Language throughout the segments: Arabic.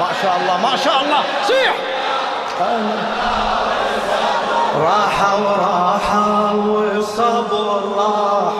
ما شاء الله ما شاء الله. صيح. راحة وراحة والصبر راح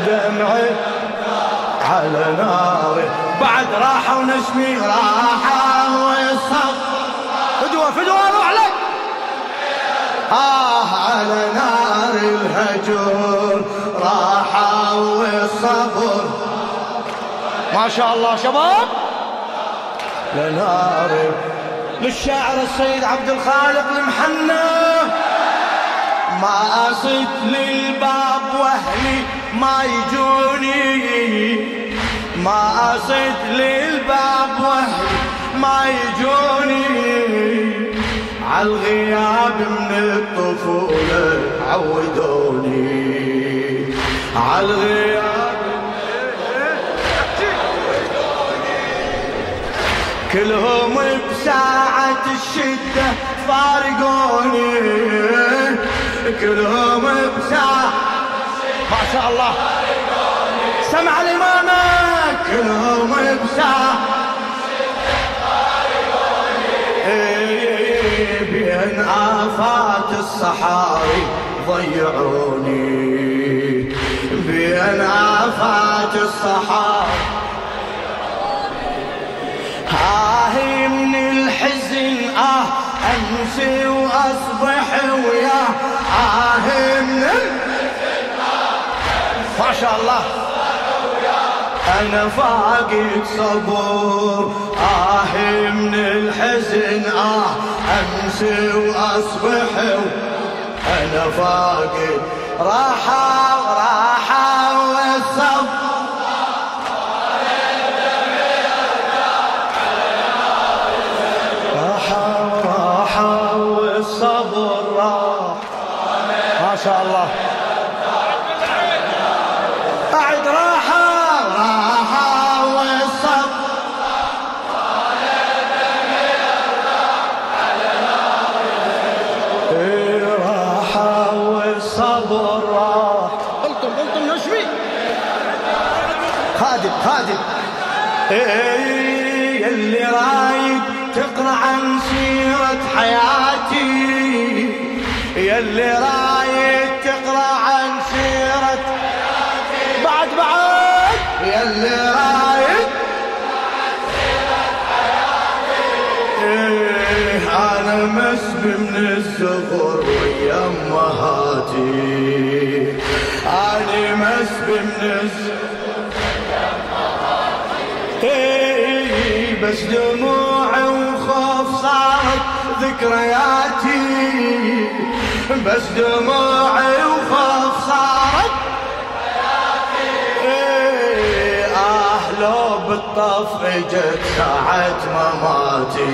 ودمعي على ناري. بعد راحة ونسمي راحة والصبر فدوة فدوة روح لك آه على نار الهجر راحة والصبر ما شاء الله شباب. لنار. للشاعر السيد عبد الخالق المحنى ما أصد للباب واهلي ما يجوني. ما أصد للباب واهلي ما يجوني. عالغياب من الطفولة عودوني. عالغياب كلهم بساعة الشدة فارقوني. كلهم بساعة ما شاء الله. سمع الإمامة. كلهم بساعة. بين آفات الصحاري ضيعوني. بين آفات الصحاري امسي وأصبح وياه. آه من ما شاء الله. أنا فاقد صبور. آه من الحزن. آه أمسي وأصبح. أنا فاقد راحة راحة والصبر. شاء الله. بعد راحة راحة والصبر. راحة والصبر راح. قلتم قلتم نشوي. خادم خادم. اللي رايد تقرأ عن سيرة حياتي. يلي رايد تقرأ عن سيرة بعد بعد. يلي رايد إيه أنا مسبي من الصغر ويا أمهاتي. أنا مسبي من الصغر بس دموعي وخوف صارت ذكرياتي. بس دموعي وخوف صارت إيه آه لو بالطف إجت ساعة مماتي.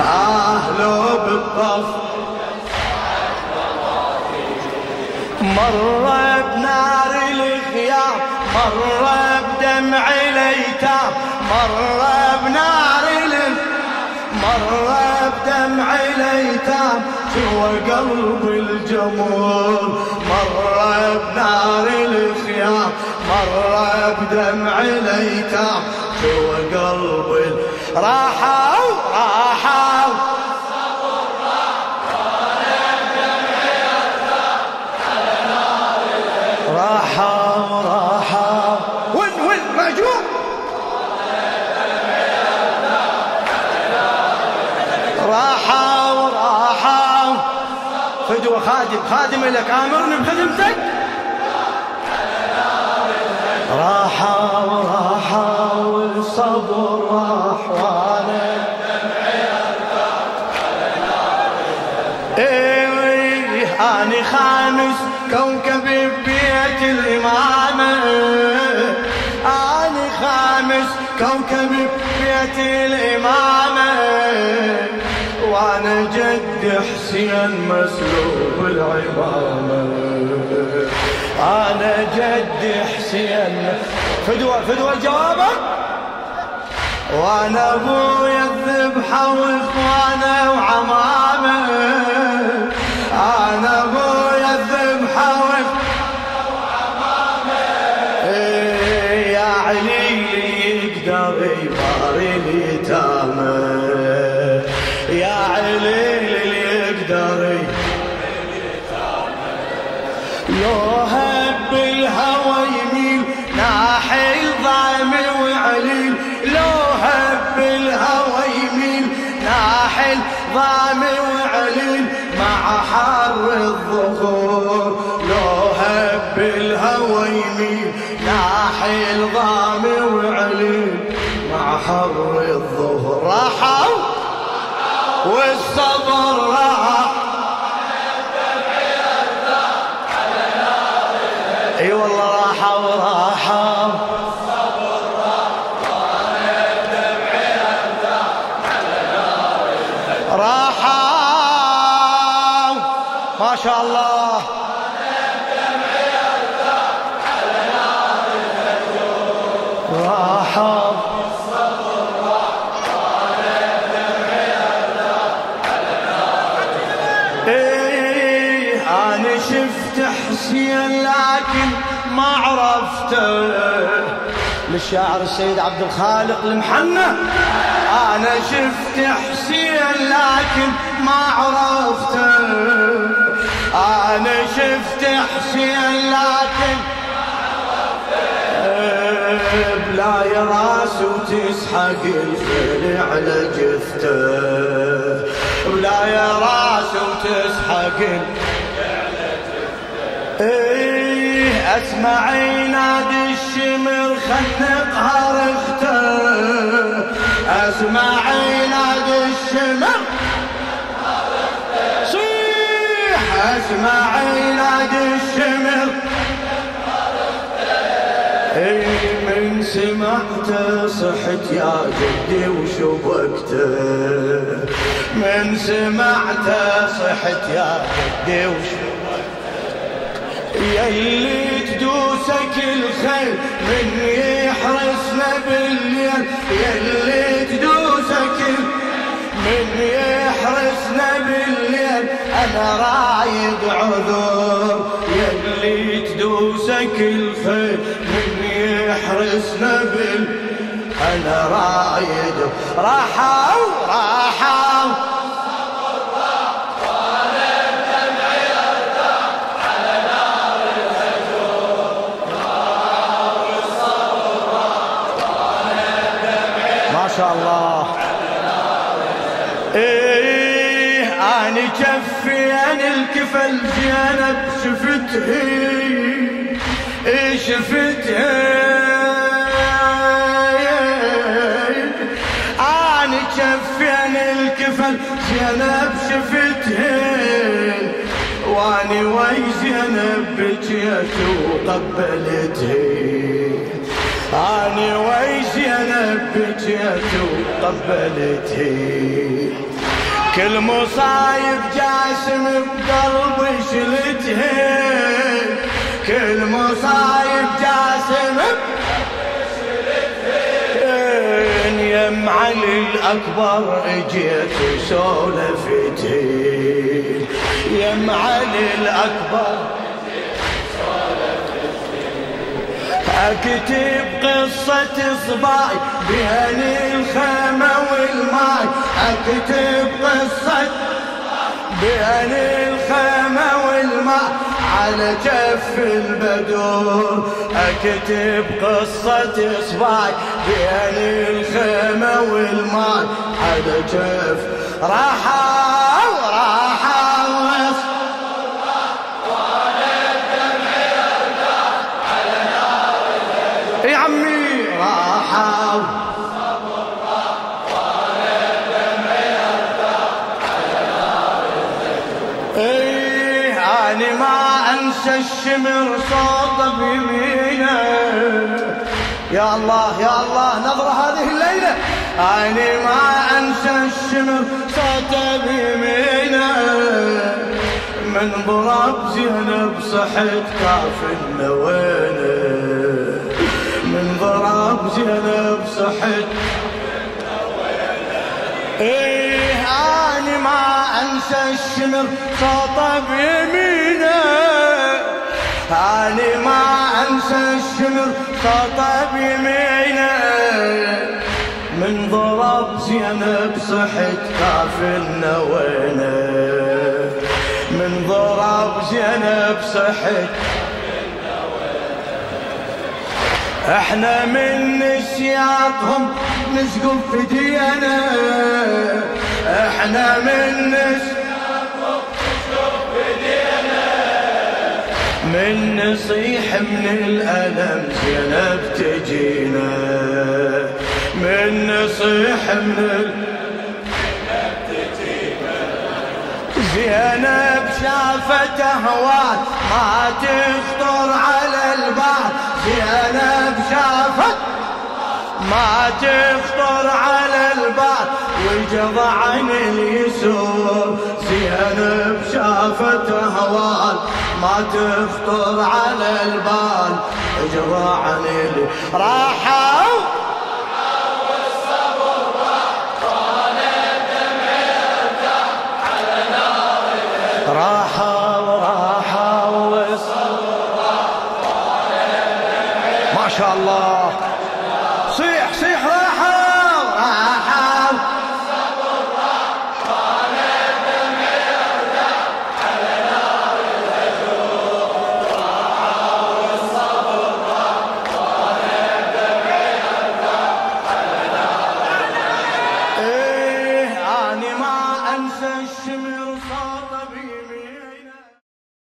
آه لو بالطف مر بنار الخيام مر بدمع الأيتام مر بنار مر بدمع الأيتام جوا قلب الجمهور مر بنار الخيام مر بدمع الأيتام جوا قلب راحوا راحوا. خادم خادم لك آمرني بخدمتك؟ راحوا راحوا الصبر راح وأنا إيه اني خامس كوكب ببيت الإمامة. اني خامس كوكب ببيت الإمامة. وأنا جد حسين مسلوب العمامة. أنا جد حسين. فدوة فدوة جوابك وأنا ابويا الذبحة واخوانه وعمامه. ناحي الضام وعليل مع حر الظهر. راحوا والصبر راح. اي والله راحة وراحة راحة ما شاء الله. شفت حسين لكن ما عرفته. للشاعر السيد عبد الخالق المحنى أنا شفت حسين لكن ما عرفته. أنا شفت حسين لكن بلا يراس وتسحق الخيل على جثته بلا يراس وتسحق إيه اسمع ينادي الشمر خنقها رخته اسمع ينادي الشمر صيح. اسمع ينادي الشمر اي من سمعته صحت يا جدي وشبكته من سمعته صحت يا جدي وشبكته يلي تدوسك الخيل من يحرسنا بالليل. يلي تدوسك من يحرسنا بالليل. أنا رايد عذر يلي تدوسك الخيل من يحرسنا بال أنا رايد. راحوا راحوا. الله إيه اني جفي أنا الكفل زينب شفتها. إيه شفتها. اني جفي أنا الكفل زينب شفتها. واني وي زينب بجيت وقبلتها أني وي زينب بجيت وقبلتها كل مصايب جاسم بقلبي شلتها كل مصايب جاسم يم علي الأكبر اجيت وسولفتها يم علي الأكبر اكتب قصة صباي بهني الخيمة والماي. اكتب قصة بهني الخيمة والماء على جف البدور اكتب قصة صباي بهني الخيمة والماء على جف راحة الشمر صوت بيمينه يا الله يا الله نظرة هذه الليلة. اني ما أنسى الشمر صوت بيمينه من ضرب زينب صحت كافلنا وينه من ضرب زينب صحت إيه اني ما أنسى الشمر صوته بيمينه اني ما أنسى الشمر صوته بيمينه من ضرب زينب صحت كافلنا وينه؟ من ضرب زينب صحت إحنا من نسياتهم نسقف فدينا إحنا من نسياتهم من نصيح من الألم زينب تجينا. من نصيح من الألم زينب شافت أهوال ما تخطر على البال. زينب شافت ما تخطر على البال. وجضع عن اليسور زينب شافت اهوال ما تخطر على البال. وجضع عن